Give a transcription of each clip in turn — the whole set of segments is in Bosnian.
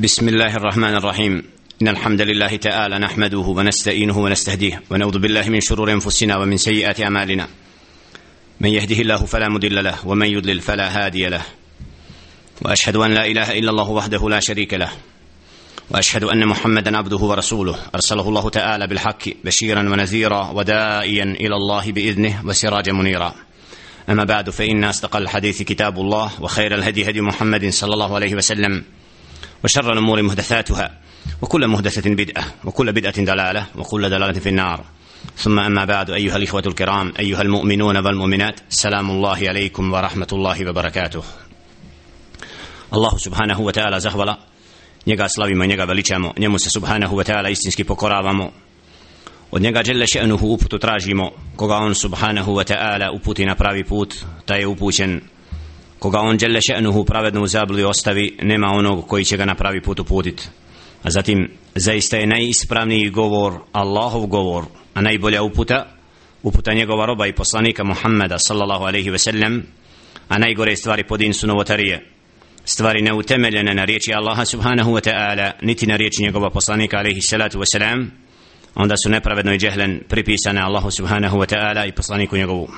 بسم الله الرحمن الرحيم إن الحمد لله تعالى نحمده ونستعينه ونستهديه ونعوذ بالله من شرور أنفسنا ومن سيئات أعمالنا من يهده الله فلا مضل له ومن يضلل فلا هادي له وأشهد أن لا إله إلا الله وحده لا شريك له وأشهد أن محمدا عبده ورسوله أرسله الله تعالى بالحق بشيرا ونذيرا ودائيا إلى الله بإذنه وسراجا منيرا أما بعد فإن أصدق الحديث كتاب الله وخير الهدي هدي محمد صلى الله عليه وسلم وشر الأمور محدثاتها وكل محدثة بدعة وكل بدعة دلالة وكل دلالة في النار ثم أما بعد أيها الإخوة الكرام أيها المؤمنون والمؤمنات سلام الله عليكم ورحمة الله وبركاته الله سبحانه وتعالى زهولا njega slavimo i njega veličamo njemu se subhanahu wa ta'ala istinski pokoravamo od njega dželle še'nuhu uputu tražimo koga on subhanahu wa ta'ala uputi na pravi put taj je upućen koga on dželle še'nuhu pravednu zablu ostavi nema onog koji će ga na pravi put uputit. A zatim zaista je najispravniji govor Allahov govor a najbolja uputa uputa njegova roba i poslanika Muhammeda sallallahu alaihi ve sellem a najgore stvari po din su novotarije. Stvari neutemeljene na riječi Allaha subhanahu wa ta'ala niti na riječi njegova poslanika alaihi salatu wa salam onda su nepravedno i džehlen pripisane Allahu subhanahu wa ta'ala i poslaniku njegovu.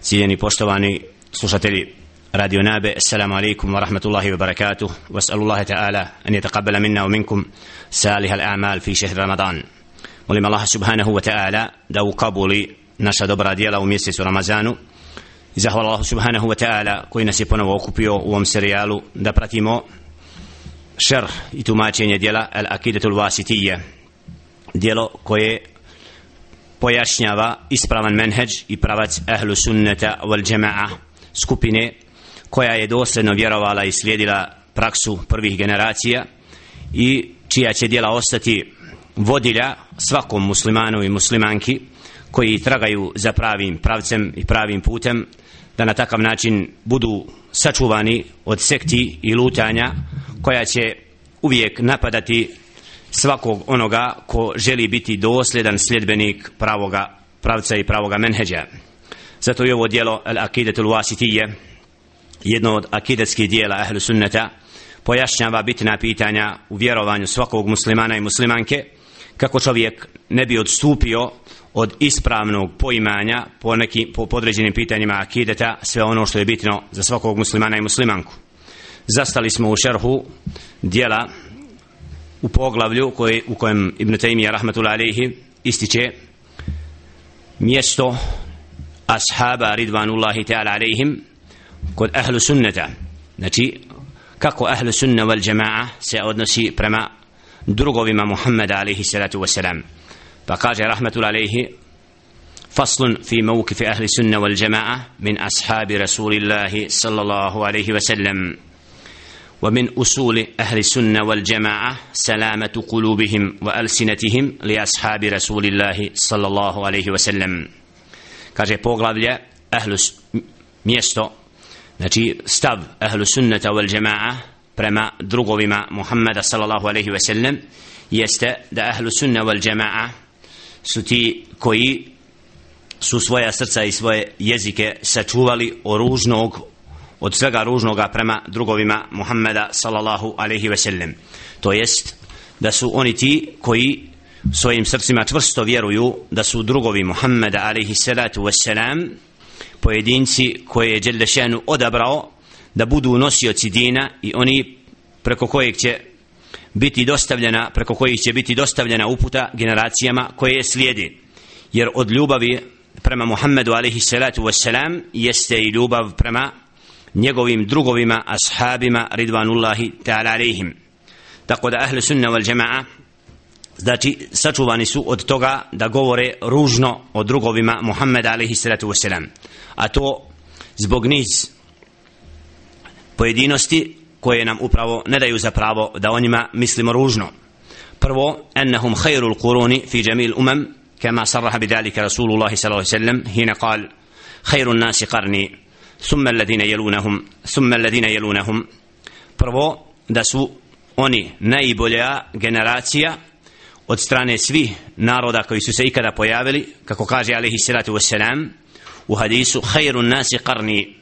Ciljeni poštovani slušatelji راديو نابئ السلام عليكم ورحمة الله وبركاته واسأل الله تعالى أن يتقبل منا ومنكم سالح الأعمال في شهر رمضان ولما الله سبحانه وتعالى دو قبولي naša dobra djela u mjesecu Ramazanu i zahvala Allahu subhanahu wa ta'ala koji nas je ponovo okupio u ovom serijalu da pratimo šer i tumačenje djela Al-Akidatul Wasitije djelo koje pojašnjava ispravan menheđ i pravac ahlu sunneta wal jama'a skupine koja je dosljedno vjerovala i slijedila praksu prvih generacija i čija će djela ostati vodilja svakom muslimanu i muslimanki koji tragaju za pravim pravcem i pravim putem da na takav način budu sačuvani od sekti i lutanja koja će uvijek napadati svakog onoga ko želi biti dosljedan sljedbenik pravoga pravca i pravoga menheđa. Zato je ovo dijelo Al-Akidatul Wasitije jedno od akidetskih dijela Ahlu Sunneta pojašnjava bitna pitanja u vjerovanju svakog muslimana i muslimanke kako čovjek ne bi odstupio od ispravnog poimanja po, neki, po podređenim pitanjima akideta sve ono što je bitno za svakog muslimana i muslimanku. Zastali smo u šerhu dijela u poglavlju koji, u kojem Ibn Taymiyyah rahmatullahi alaihi ističe mjesto ashaba ridvanullahi ta'ala alaihim kod ahlu sunneta znači kako ahlu sunna wal jama'a se odnosi prema drugovima Muhammeda alaihi salatu wasalam pa kaže rahmatul alaihi فصل في موقف أهل السنة والجماعة من أصحاب رسول الله صلى الله عليه وسلم ومن أصول أهل السنة والجماعة سلامة قلوبهم وألسنتهم لأصحاب رسول الله صلى الله عليه وسلم kaže poglavlje ahlu mjesto znači stav ahlu sunnata wal jamaa prema drugovima Muhammeda sallallahu alaihi ve sellem jeste da ahlu sunna wal jamaa su ti koji su svoja srca i svoje jezike sačuvali oružnog od svega ružnoga prema drugovima Muhammeda sallallahu alaihi ve sellem to jest da su oni ti koji svojim srcima čvrsto vjeruju da su drugovi Muhammeda alaihi salatu wassalam pojedinci koje je Đeldešenu odabrao da budu nosioci dina i oni preko kojeg će biti dostavljena preko kojih će biti dostavljena uputa generacijama koje slijedi. Jer od ljubavi prema Muhammedu alaihi salatu wassalam jeste i ljubav prema njegovim drugovima ashabima ridvanullahi ta'ala alaihim. Tako da ahle sunna wal jama'a znači sačuvani su od toga da govore ružno o drugovima Muhammeda alaihi salatu wasalam a to zbog niz pojedinosti koje nam upravo ne daju za pravo da o njima mislimo ružno prvo ennahum khairul quruni fi jamil umam كما صرح بذلك رسول الله صلى الله عليه وسلم حين قال خير الناس قرني ثم الذين يلونهم ثم الذين يلونهم prvo da su oni najbolja generacija od strane svih naroda koji su se ikada pojavili kako kaže alaihi salatu wasalam, u hadisu hajru nasi qarni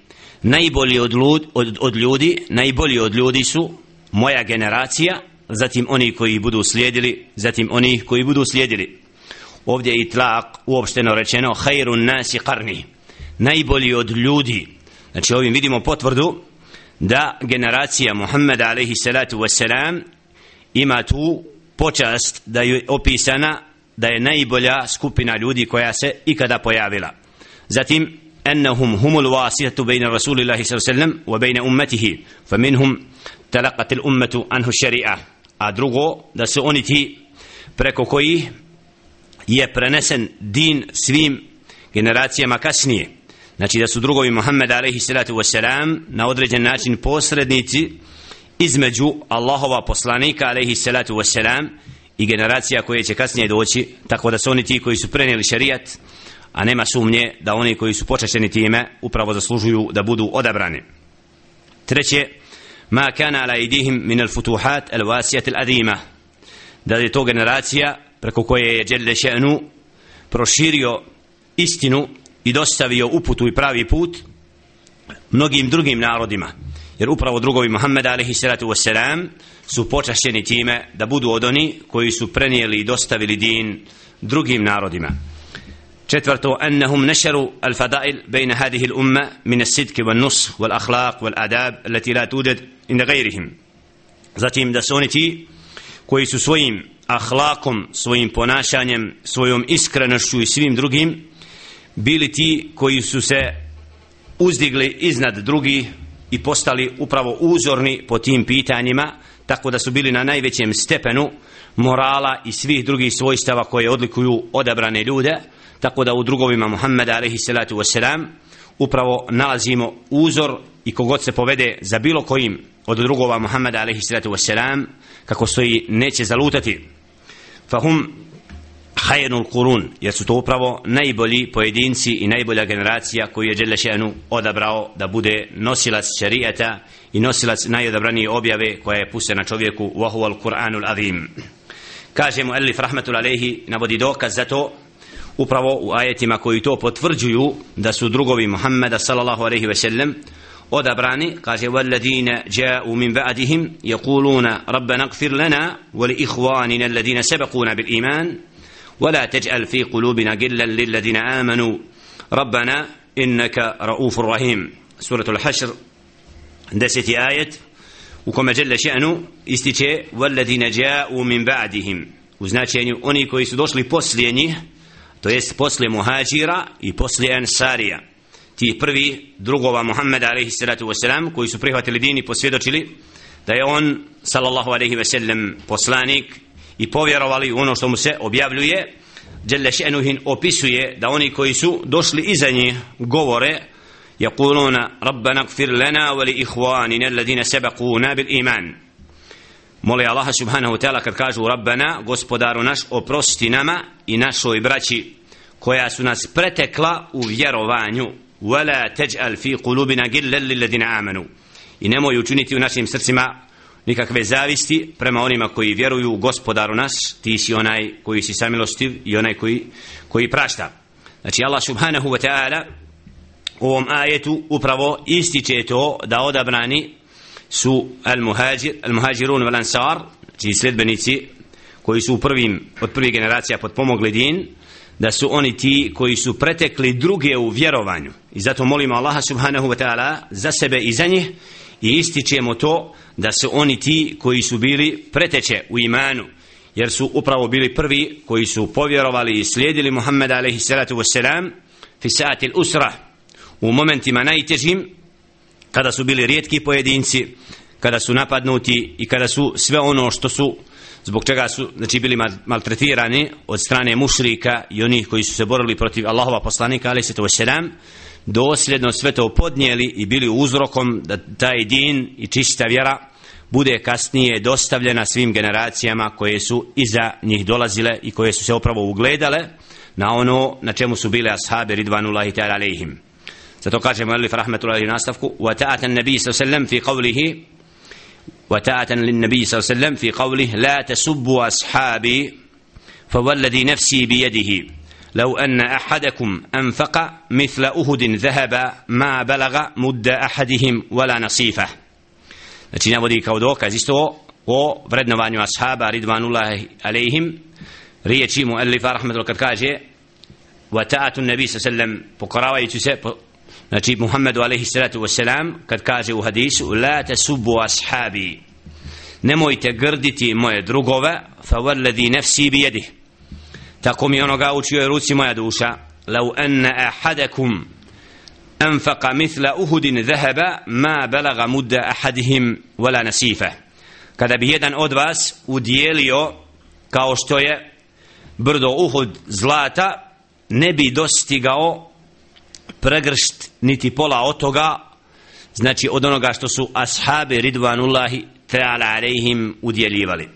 najbolji od, lud, od, od ljudi najbolji od ljudi su moja generacija zatim oni koji budu slijedili zatim oni koji budu slijedili. Ovdje je itlaq uopšteno rečeno hajru nasi qarni najbolji od ljudi. Znači ovim vidimo potvrdu da generacija Muhammeda alaihi salatu wasalam ima tu počast da je opisana da je najbolja skupina ljudi koja se ikada pojavila zatim أنهم هم الواسطة بين رسول الله صلى الله عليه وسلم وبين أمته فمنهم تلقت الأمة عنه الشريعة أدرغو da su oni ti preko kojih je prenesen din svim generacijama kasnije znači da su drugovi Muhammed alaihi salatu wasalam na određen način posrednici između Allahova poslanika alaihi salatu wasalam i generacija koje će kasnije doći tako da su oni ti koji su prenijeli šerijat a nema sumnje da oni koji su počašćeni time upravo zaslužuju da budu odabrani. Treće ma kana ala idihim min al futuhat al wasiyat al adima da je to generacija preko koje je Đelle Še'nu proširio istinu i dostavio uputu i pravi put mnogim drugim narodima? Jer upravo drugovi Muhammed alaihi salatu wasalam su počašćeni time da budu od oni koji su prenijeli i dostavili din drugim narodima. Četvrto annahum nasharu al fadail bejna hadihi al umma min as-sidki wal nus wal akhlaq wal adab lati la tudad in gajrihim. Zatim da su oni ti koji su svojim ahlakom, svojim ponašanjem, svojom iskrenošću i svim drugim bili ti koji su se uzdigli iznad drugih i postali upravo uzorni po tim pitanjima tako da su bili na najvećem stepenu morala i svih drugih svojstava koje odlikuju odabrane ljude tako da u drugovima Muhammeda alaihi salatu wasalam upravo nalazimo uzor i kogod se povede za bilo kojim od drugova Muhammeda alaihi salatu wasalam kako stoji neće zalutati. Fahum hajenu kurun jer su to upravo najbolji pojedinci i najbolja generacija koju je Đelešenu odabrao da bude nosilac šarijeta i nosilac najodabranije objave koja je pustena čovjeku vahu al Kur'anul Azim. Kaže mu Elif Rahmetul Alehi navodi dokaz za to upravo u ajetima koji to potvrđuju da su drugovi Muhammeda sallallahu alaihi ve sellem odabrani. Kaže walladina ja'u min ba'dihim yaquluna rabbana ighfir lana wa li ikhwanina alladhina sabaquna bil iman. ولا تجعل في قلوبنا غلا للذين آمنوا ربنا إنك رؤوف رحيم سورة الحشر دست آية وكما جل شأنه استيچه والذين جاءوا من بعدهم وزناچه يعني oni koji su došli poslije njih to jest posle muhađira i posle ansarija ti prvi drugova Muhammeda alaihi salatu wasalam koji su prihvatili din i posvjedočili da je on sallallahu alaihi wasallam poslanik i povjerovali u ono što mu se objavljuje Jelle še'nuhin opisuje da oni koji su došli iza njih govore يقولون ربنا اغفر لنا ولإخواننا الذين سبقونا بالإيمان moli Allah subhanahu wa ta'ala kad kažu Rabbana, gospodaru naš, oprosti nama i našoj braći koja su nas pretekla u vjerovanju wala taj'al fi qulubina gillan lil ladina amanu i nemoj učiniti u našim srcima nikakve zavisti prema onima koji vjeruju u gospodaru nas. Ti si onaj koji si samilostiv i onaj koji, koji prašta. Znači Allah subhanahu wa ta'ala u ovom ajetu upravo ističe to da odabrani su al-muhajir, al-muhajirun val ansar znači sledbenici koji su u prvim, od prvih generacija potpomogli din da su oni ti koji su pretekli druge u vjerovanju. I zato molimo Allaha subhanahu wa ta'ala za sebe i za njih i ističemo to da su oni ti koji su bili preteče u imanu jer su upravo bili prvi koji su povjerovali i slijedili Muhammeda alaihi salatu wassalam fi saati usra u momentima najtežim kada su bili rijetki pojedinci kada su napadnuti i kada su sve ono što su zbog čega su znači bili maltretirani od strane mušrika i onih koji su se borili protiv Allahova poslanika alaihi salatu wassalam dosljedno sve to podnijeli i bili uzrokom da taj din i čista vjera bude kasnije dostavljena svim generacijama koje su iza njih dolazile i koje su se upravo ugledale na ono na čemu su bile ashabi ridvanullahi ta'ala alaihim zato kaže muallif rahmetullahi nastavku wa ta'atan nabi sallam fi qavlihi wa ta'atan lin nabi sallam fi qavlihi la tasubbu ashabi فوالذي نفسي بيده لو أن أحدكم أنفق مثل أهد ذهب ما بلغ مد أحدهم ولا نصيفه znači navodi kao dokaz isto o vrednovanju ashaba ridvanullahi alejhim riječi mu alifa rahmetul kad kaže wa ta'atu nabi sallam pokoravajući se po, znači Muhammedu alejhi salatu vesselam kad kaže u hadisu la tasubbu ashabi nemojte grditi moje drugove fa walladhi nafsi bi yadihi tako mi onoga učio je ruci moja duša. Lau anna ahadakum anfaqa mithla uhudin zahaba ma belaga mudda ahadihim wala nasifa. Kada bi jedan od vas udjelio kao što je brdo uhud zlata ne bi dostigao pregršt niti pola od toga znači od onoga što su ashabi ridvanullahi ta'ala alejhim udjeljivali.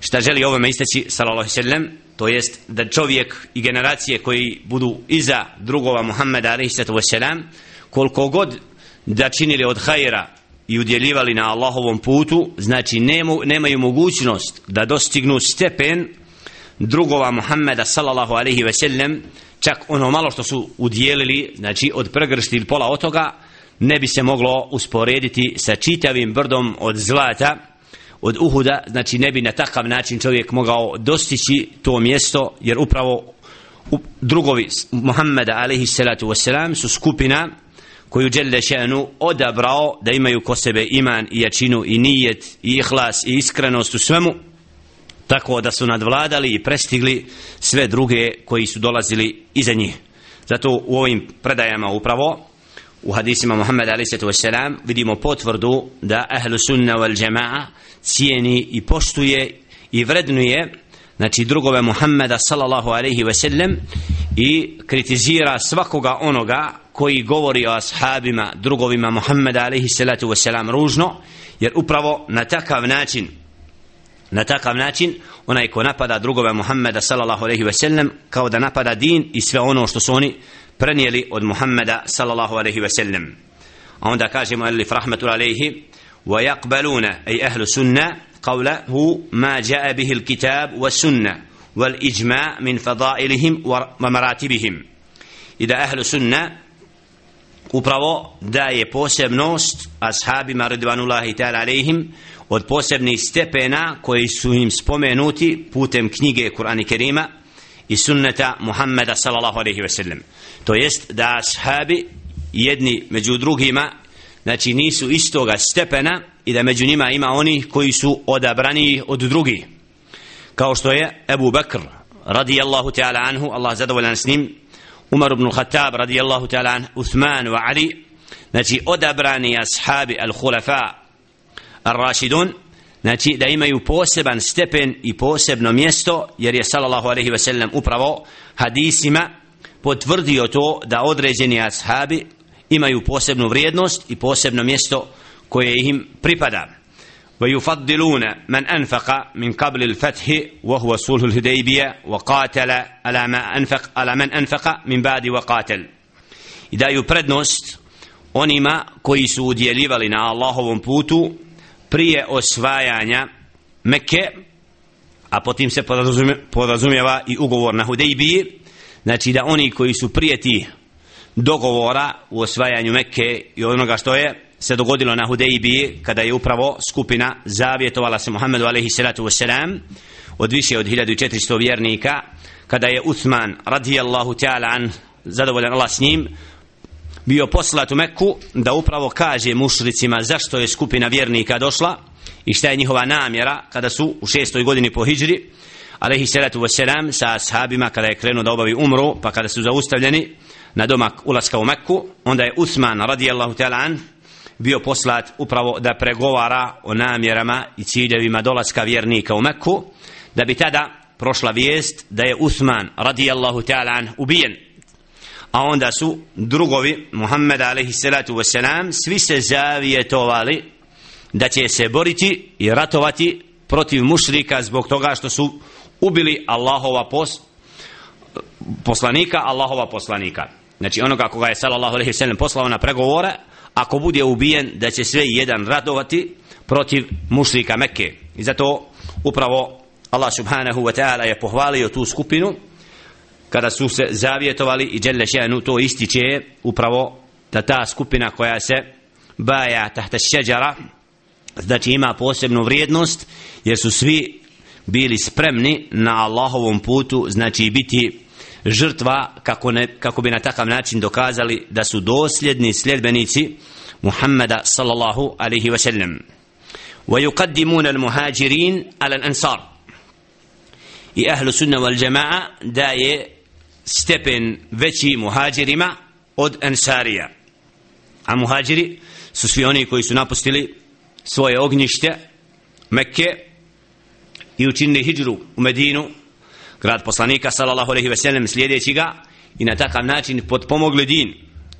Šta želi ovome istaći sallallahu sallam? To jest da čovjek i generacije koji budu iza drugova Muhammeda alaihi sallatu koliko god da činili od hajera i udjeljivali na Allahovom putu znači nemu, nemaju mogućnost da dostignu stepen drugova Muhammeda sallallahu alaihi sellem, čak ono malo što su udjelili znači od pregršti ili pola od toga ne bi se moglo usporediti sa čitavim brdom od zlata od Uhuda, znači ne bi na takav način čovjek mogao dostići to mjesto, jer upravo drugovi Muhammeda alaihi salatu wasalam su skupina koju Đelle Še'nu odabrao da imaju ko sebe iman i jačinu i nijet i ihlas i iskrenost u svemu tako da su nadvladali i prestigli sve druge koji su dolazili iza njih. Zato u ovim predajama upravo u hadisima Muhammeda a.s. vidimo potvrdu da ahlu sunna wal jama'a cijeni i poštuje i vrednuje znači drugove Muhammeda sallallahu alaihi ve sellem i kritizira svakoga onoga koji govori o ashabima drugovima Muhammeda alaihi salatu ve selam ružno jer upravo na takav način na takav način onaj ko napada drugove Muhammeda sallallahu alaihi ve sellem kao da napada din i sve ono što su oni prenijeli od Muhammeda sallallahu alaihi ve sellem. A onda kaže mu alif rahmetul alaihi qawlahu ma jaa سُنَّةِ قَوْلَهُ wa sunna wal ijma min fadailihim wa maratibihim i da أهل sunna upravo daje posebnost ashabima radivanullahi ta'ala alaihim od posebnih stepena koji su im spomenuti putem knjige Kur'ana Kerima i sunneta Muhammeda sallallahu alaihi ve sellem. To jest da ashabi jedni među drugima znači nisu istoga stepena i da među njima ima oni koji su odabrani od drugih. Kao što je Ebu Bekr radijallahu ta'ala anhu Allah zadovoljan s njim Umar ibn Khattab radijallahu ta'ala anhu Uthman wa Ali znači odabrani ashabi al-Khulafa al-Rashidun znači da imaju poseban stepen i posebno mjesto jer je sallallahu alaihi ve sellem upravo hadisima potvrdio to da određeni ashabi imaju posebnu vrijednost i posebno mjesto koje im pripada ويفضلون من أنفق من قبل الفتح وهو صلح الهديبية وقاتل على ما أنفق على من أنفق من بعد وقاتل إذا يبردنست onima koji su udjeljivali na Allahovom putu prije osvajanja Mekke a potim se podrazumjeva i ugovor na Hudejbiji znači da oni koji su prije tih dogovora u osvajanju Mekke i onoga što je se dogodilo na Hudejbi kada je upravo skupina zavjetovala se Muhammedu alaihi salatu wasalam od više od 1400 vjernika kada je Uthman radijallahu ta'ala an zadovoljan Allah s njim bio poslat u Mekku da upravo kaže mušricima zašto je skupina vjernika došla i šta je njihova namjera kada su u šestoj godini po hijri alaihi salatu wasalam sa ashabima kada je krenuo da obavi umru pa kada su zaustavljeni na domak ulaska u Mekku onda je Uthman radijallahu ta'ala an bio poslat upravo da pregovara o namjerama i ciljevima dolaska vjernika u Mekku da bi tada prošla vijest da je Uthman radijallahu ta'ala an ubijen a onda su drugovi Muhammed alaihi salatu wasalam svi se zavijetovali da će se boriti i ratovati protiv mušrika zbog toga što su ubili Allahova pos poslanika Allahova poslanika. Znači onoga koga je sallallahu alejhi ve sellem poslao na pregovore ako bude ubijen da će sve jedan radovati protiv mušrika Mekke. I zato upravo Allah subhanahu wa ta'ala je pohvalio tu skupinu kada su se zavjetovali i dželle še'nu to ističe upravo da ta skupina koja se baja tahta šeđara znači ima posebnu vrijednost jer su svi bili spremni na Allahovom putu znači biti žrtva kako, ne, kako bi na takav način dokazali da su dosljedni sljedbenici Muhammeda sallallahu alaihi wa sallam ويقدمون المهاجرين على الأنصار i ahlu sunna wal jama'a da je stepen veći muhađirima od ensarija. A muhađiri su svi oni koji su napustili svoje ognjište Mekke i učinili hijđru u Medinu. Grad poslanika sallallahu alaihi ve sellem slijedeći ga i na takav način potpomogli din.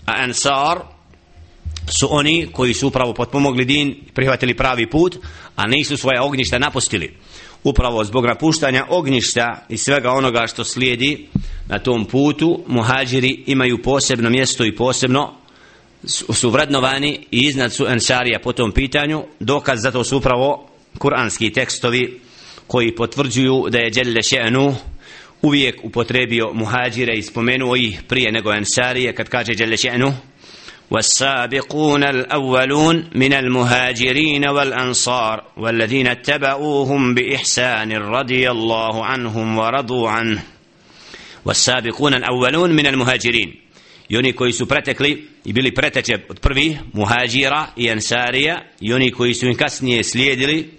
A ansar su oni koji su upravo potpomogli din prihvatili pravi put a nisu svoje ognjišta napustili. Upravo zbog napuštanja ognjišta i svega onoga što slijedi na tom putu muhađiri imaju posebno mjesto i posebno su vrednovani i iznad su ensarija po tom pitanju dokaz za to su upravo kuranski tekstovi koji potvrđuju da je Đelle Še'nu uvijek upotrebio muhađire i spomenuo ih prije nego ensarije kad kaže Đelle Še'nu والسابقون الأولون من المهاجرين والأنصار والذين اتبعوهم بإحسان رضي الله عنهم ورضوا عنه والسابقون الأولون من المهاجرين i oni koji su pretekli i bili preteče od prvih muhađira i ansarija i oni koji su im kasnije slijedili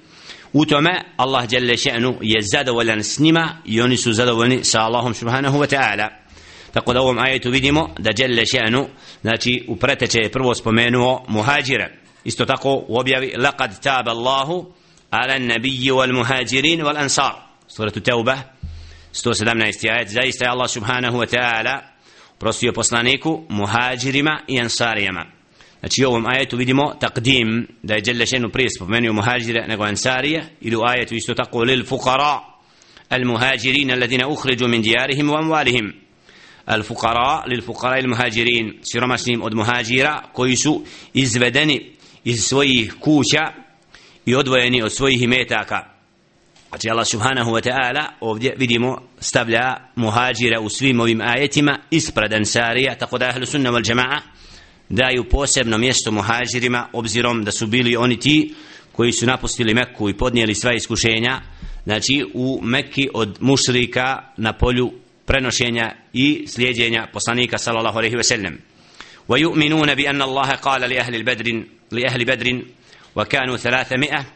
u tome Allah djelle še'nu je zadovoljan s njima i oni su zadovoljni sa Allahom subhanahu wa ta'ala tako da u ovom ajetu vidimo da djelle še'nu znači u preteče je prvo spomenuo muhađire isto tako u objavi laqad tab Allahu ala nabiyyi wal muhajirin wal ansar suratu tauba 117. ajet. Zaista je Allah subhanahu wa ta'ala prostio poslaniku muhađirima i ansarijama. Znači u ovom ajetu vidimo takdim da je Jelle šenu prije spomenuo muhađire nego ansarije ili u ajetu isto tako lil fuqara al muhađirin alladina ukhriđu min dijarihim u amvalihim al fuqara lil fuqara il muhađirin siromašnim od muhađira koji su izvedeni iz svojih kuća i odvojeni od svojih imetaka. Znači Allah subhanahu wa ta'ala ovdje vidimo stavlja muhađira u svim ovim ajetima ispred ansarija tako da ahlu sunna wal jama'a daju posebno mjesto muhađirima obzirom da su bili oni ti koji su napustili Mekku i podnijeli sva iskušenja znači u Mekki od mušrika na polju prenošenja i slijedjenja poslanika sallallahu alaihi wa sallam ويؤمنون بأن الله قال لأهل البدر لأهل بدر وكانوا ثلاثمائة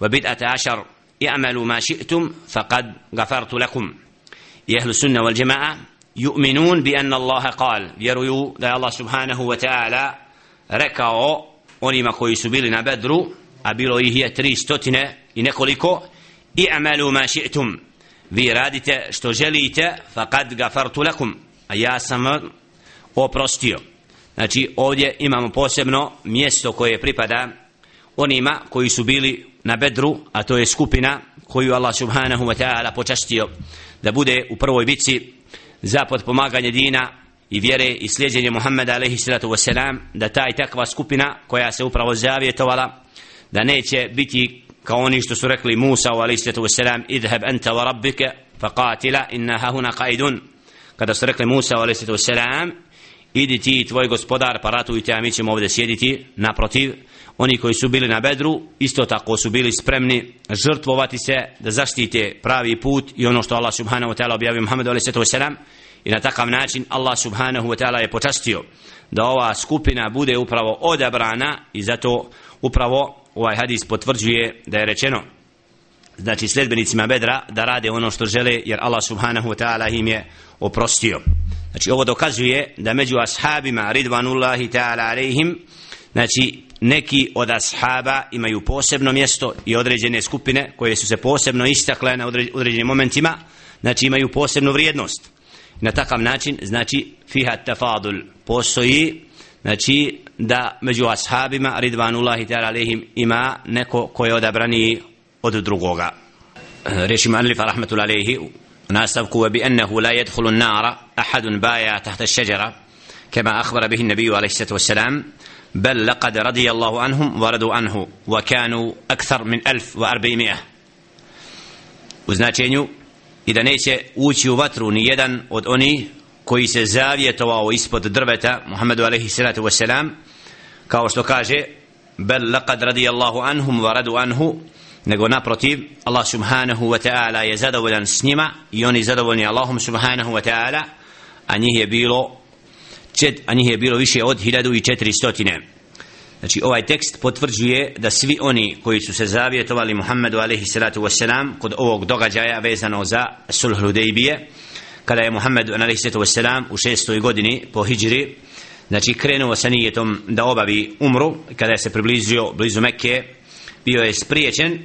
وبدأة عشر اعملوا ما شئتم فقد غفرت لكم يا أهل السنة والجماعة يؤمنون بأن الله قال يروي da Allah subhanahu wa ta'ala rekao onima koji su bili na Bedru a bilo ih je tri stotine i nekoliko i'malu ma ši'tum vi radite što želite faqad gafartu lakum a ja sam oprostio znači ovdje imamo posebno mjesto koje pripada onima koji su bili na Bedru a to je skupina koju Allah subhanahu wa ta'ala počastio da bude u prvoj bici za podpomaganje dina i vjere i slijedjenje Muhammeda alaihi salatu wasalam da taj takva skupina koja se upravo zavjetovala da neće biti kao oni što su rekli Musa alaihi salatu wasalam idheb anta wa rabbike faqatila inna hahuna qaidun. Kada su rekli Musa alaihi salatu wasalam idi ti tvoj gospodar pa ratujte a mi ćemo ovdje sjediti naprotiv oni koji su bili na bedru isto tako su bili spremni žrtvovati se da zaštite pravi put i ono što Allah subhanahu wa ta'ala objavio Muhammedu a.s. i na takav način Allah subhanahu wa ta'ala je počastio da ova skupina bude upravo odabrana i zato upravo ovaj hadis potvrđuje da je rečeno znači sledbenicima bedra da rade ono što žele jer Allah subhanahu wa ta'ala im je oprostio znači ovo dokazuje da među ashabima ridvanullahi ta'ala alaihim znači neki od ashaba imaju posebno mjesto i određene skupine koje su se posebno istakle na određenim momentima znači imaju posebnu vrijednost na takav način znači fiha tafadul postoji znači da među ashabima ridvanullahi ta'ala alaihim ima neko ko je odabrani od drugoga reši manlif rahmatul alaihi nastavku bi ennehu la jedhulu nara ahadun baja tahta šeđera كما أخبر به النبي عليه الصلاة والسلام بل لقد رضي الله عنهم ورضوا عنه وكانوا أكثر من ألف وأربعمائة وزناتينيو إذا نيسي ući u vatru ni jedan od oni koji se zavjetovao ispod drveta Muhammedu alaihi salatu wasalam kao što kaže bel laqad radijallahu anhum wa radu anhu nego naprotiv Allah subhanahu wa ta'ala je zadovoljan s njima i oni zadovoljni Allahom subhanahu wa ta'ala a njih je bilo čet, a njih je bilo više od 1400 Znači ovaj tekst potvrđuje da svi oni koji su se zavjetovali Muhammedu alaihi salatu wasalam kod ovog događaja vezano za sulh Hudaybije kada je Muhammed alaihi salatu wasalam u šestoj godini po hijri znači krenuo sa nijetom da obavi umru kada je se približio blizu Mekke bio je spriječen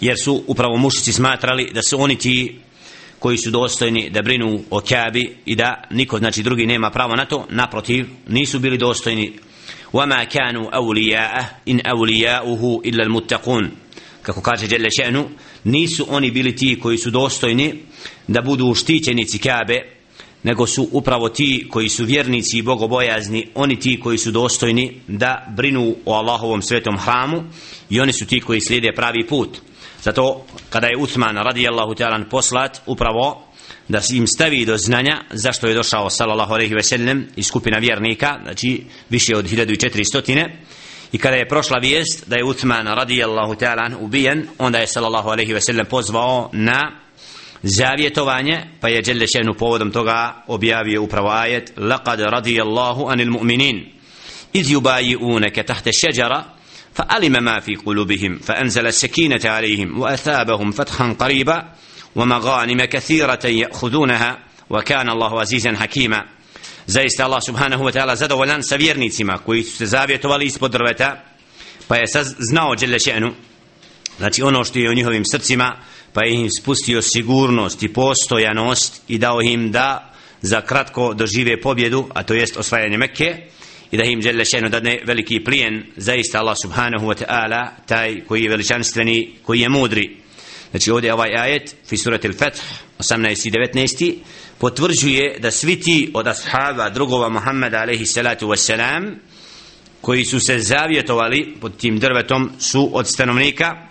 jer su upravo mušici smatrali da su oni ti koji su dostojni da brinu o Kabi i da niko znači drugi nema pravo na to naprotiv nisu bili dostojni وما كانوا أولياءه إن أولياؤه إلا المتقون kako kaže Đelle Še'nu nisu oni bili ti koji su dostojni da budu štićenici Kabe nego su upravo ti koji su vjernici i bogobojazni oni ti koji su dostojni da brinu o Allahovom svetom hramu i oni su ti koji slijede pravi put zato kada je Uthman radijallahu ta'ala poslat upravo da se im stavi do znanja zašto je došao sallallahu alejhi ve sellem i skupina vjernika znači više od 1400 i kada je prošla vijest da je Uthman radijallahu ta'ala ubijen onda je sallallahu alejhi ve sellem pozvao na zavjetovanje pa je dželle šenu povodom toga objavio upravo ajet laqad radijallahu anil mu'minin iz yubayi'unaka tahta ash-shajara فعلم ما في قلوبهم فأنزل السكينة عليهم وأثابهم فتحا قريبا ومغانم كثيرة يأخذونها وكان الله عزيزا حكيما zaista Allah subhanahu wa ta'ala zadovoljan sa vjernicima koji su se zavjetovali ispod drveta pa je znao dželle še'nu znači ono što je u njihovim srcima pa je im spustio sigurnost i postojanost i dao im da za kratko dožive pobjedu a to jest osvajanje Mekke i da im žele šeno dadne veliki plijen zaista Allah subhanahu wa ta'ala taj koji je veličanstveni koji je mudri Znači ovdje ovaj ajet, fi surat al-Fath, 18. i 19. potvrđuje da svi ti od ashaba drugova Muhammeda alaihi salatu wassalam, koji su se zavjetovali pod tim drvetom su od stanovnika,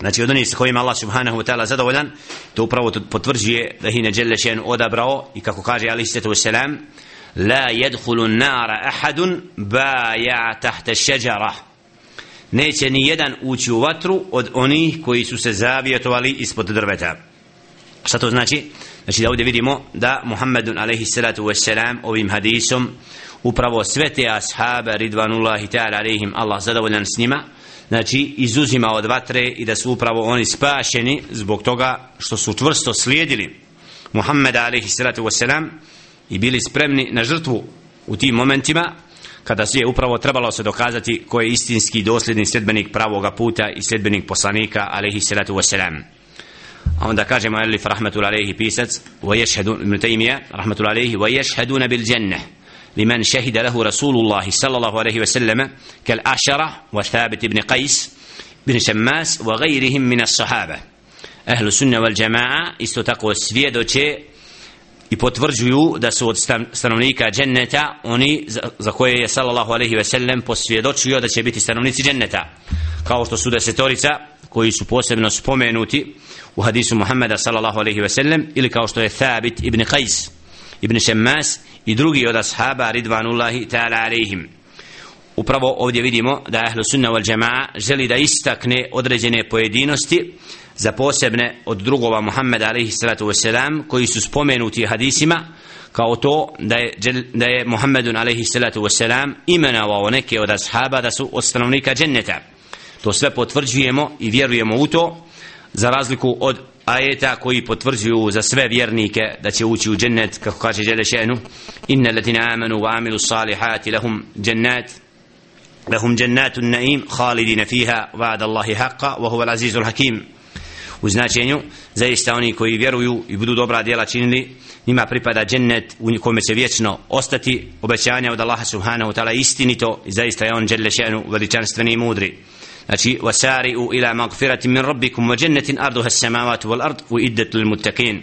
znači od onih s kojima Allah subhanahu wa ta'ala zadovoljan, to upravo potvrđuje da hine Đelle šen odabrao i kako kaže alaihi salatu wassalam, la jedhulu nara ahadun baya tahta ash-shajara neće ni jedan ući u vatru od onih koji su se zavjetovali ispod drveta. Šta to znači? Znači da ovdje vidimo da Muhammedun alejhi salatu vesselam ovim hadisom upravo sve te ashabe ridvanullahi ta'ala alejhim Allah zadovoljan s njima znači izuzima od vatre i da su upravo oni spašeni zbog toga što su čvrsto slijedili Muhammeda alejhi salatu vesselam i bili spremni na žrtvu u tim momentima kada je upravo trebalo se dokazati ko je istinski dosljedni sljedbenik pravoga puta i sljedbenik poslanika alaihi salatu wasalam a onda kažemo alif rahmatul alaihi pisac wa yashhadu ibn taymija rahmatul alaihi wa yashhaduna bil jannah لمن شهد له رسول الله صلى الله عليه وسلم كالأشرة وثابت بن قيس بن شماس وغيرهم من الصحابة أهل السنة والجماعة استتقوا السفيد i potvrđuju da su od stanovnika dženneta oni za, za koje je sallallahu alaihi ve sellem posvjedočio da će biti stanovnici dženneta. Kao što su desetorica koji su posebno spomenuti u hadisu Muhammeda sallallahu alaihi ve sellem ili kao što je Thabit ibn Qais ibn Šemmas i drugi od ashaba ridvanullahi ta'ala alaihim. Upravo ovdje vidimo da ahlu sunna wal jama'a želi da istakne određene pojedinosti za posebne od drugova Muhammeda alaihi salatu wasalam koji su spomenuti hadisima kao to da je, da je Muhammedun alaihi salatu wasalam imenovao neke od ashaba da su od stanovnika dženneta. To sve potvrđujemo i vjerujemo u to za razliku od ajeta koji potvrđuju za sve vjernike da će ući u džennet kako kaže Đele še'nu inna latina amanu wa amilu salihati lahum džennet lahum džennatu naim khalidina fiha vada Allahi haqqa wa huva al-azizul hakim u značenju. Zaista oni koji vjeruju i budu dobra djela činili njima pripada džennet u kome će vječno ostati obećanja od Allaha subhanahu ta'ala istinito i zaista je on dželle še'nu veličanstveni i mudri. Znači wasari'u ila magfirati min rabbikum wa jannatin arduha as-samawati wal ard uiddat lil muttaqin.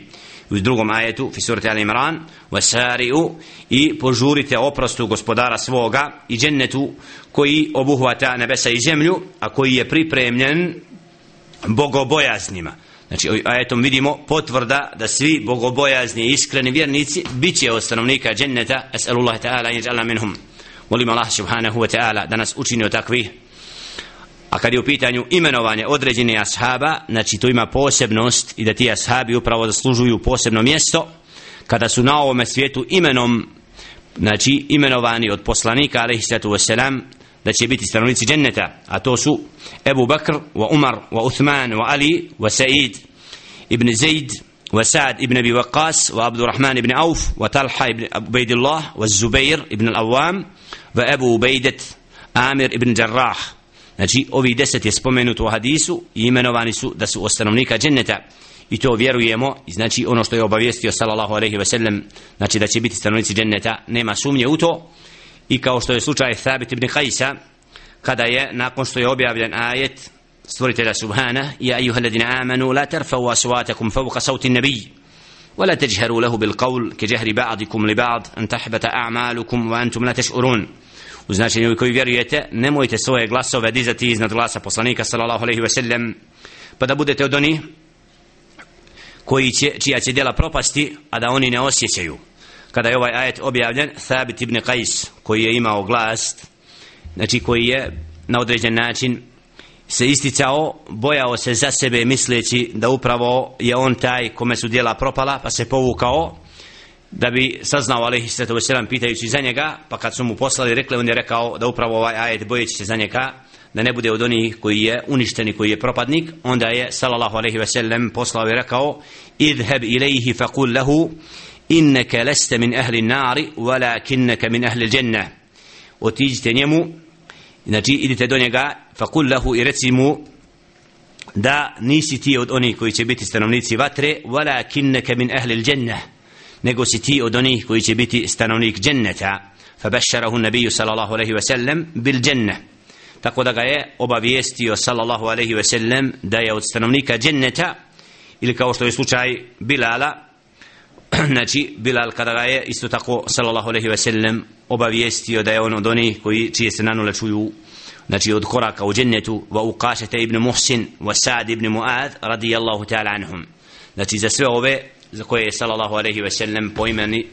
U drugom ajetu fi surati al imran wasari'u i požurite oprostu gospodara svoga i džennetu koji obuhvata nebesa i zemlju a koji je pripremljen bogobojaznima. Znači ajetom vidimo potvrda da svi bogobojazni i iskreni vjernici bit će od stanovnika dženneta es'alullahi ta'ala i jala minhum. Molim Allah subhanahu wa ta'ala da nas učini od takvih. A kad je u pitanju imenovanje određene ashaba znači to ima posebnost i da ti ashabi upravo zaslužuju posebno mjesto kada su na ovome svijetu imenom znači imenovani od poslanika alaihi sallatu wasalam da će biti stanovnici dženneta a to su Ebu Bakr wa Umar wa Uthman wa Ali wa Said ibn Zaid wa Sa'd ibn Abi Waqqas wa Abdurrahman ibn Auf wa Talha ibn Ubaydillah wa Zubair ibn Al-Awwam wa Abu Ubaidat Amir ibn Jarrah. Znači ovi deset je spomenuto u hadisu i imenovani su da su ostanovnika dženneta. I to vjerujemo i znači ono što je obavijestio sallallahu alejhi ve sellem znači da će biti stanovnici dženneta. Nema sumnje u to i kao što je slučaj Thabit ibn Qajsa kada je nakon što je objavljen ajet stvoritelja subhana ja ayuha alladhina amanu la tarfa'u aswatakum fawqa sawti an-nabiy ولا تجهروا له بالقول كجهر بعضكم لبعض أن تحبط أعمالكم وأنتم لا تشعرون u značenju koji vjerujete nemojte svoje glasove dizati iznad glasa poslanika sallallahu alejhi ve sellem pa da budete od onih koji će, čija će djela propasti a da oni ne osjećaju kada je ovaj ajet objavljen Thabit ibn Qais koji je imao glas znači koji je na određen način se isticao, bojao se za sebe misleći da upravo je on taj kome su djela propala pa se povukao da bi saznao alaihi sallatu wasalam pitajući za njega pa kad su mu poslali rekli on je rekao da upravo ovaj ajet bojeći se za njega da ne bude od onih koji je uništeni koji je propadnik. Onda je sallallahu alaihi wasallam poslao i rekao idheb ilaihi faqul lahu inneke leste min ahli nari, walakinneke min ahli dženne. Otiđite njemu, znači idite do njega, fakul lahu i reci mu, da nisi ti od onih koji će biti stanovnici vatre, walakinneke min ahli dženne, nego si ti od onih koji će biti stanovnik dženneta, fabašarahu nabiju sallallahu aleyhi ve sellem bil dženne. Tako da ga je obavijestio sallallahu aleyhi ve sellem da je od stanovnika dženneta, ili kao što je slučaj Bilala, znači Bilal kada ga je isto tako sallallahu alejhi ve sellem obavijestio da je on od onih koji čije se nanule čuju znači od koraka u džennetu wa uqashata ibn Muhsin wa Sa'd ibn Mu'ad radijallahu ta'ala anhum. Znači za sve ove za koje je sallallahu alejhi ve sellem poimeni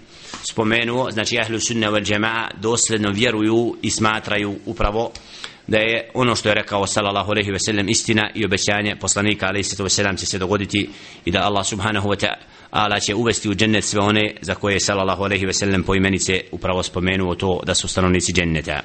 spomenuo znači ahlu sunna wal jamaa dosledno vjeruju i smatraju upravo da je ono što je rekao sallallahu alejhi ve sellem istina i obećanje poslanika alejhi ve sellem će se dogoditi i da Allah subhanahu wa ta'ala će uvesti u džennet sve one za koje je sallallahu alejhi ve sellem po imenice upravo spomenuo to da su stanovnici dženneta.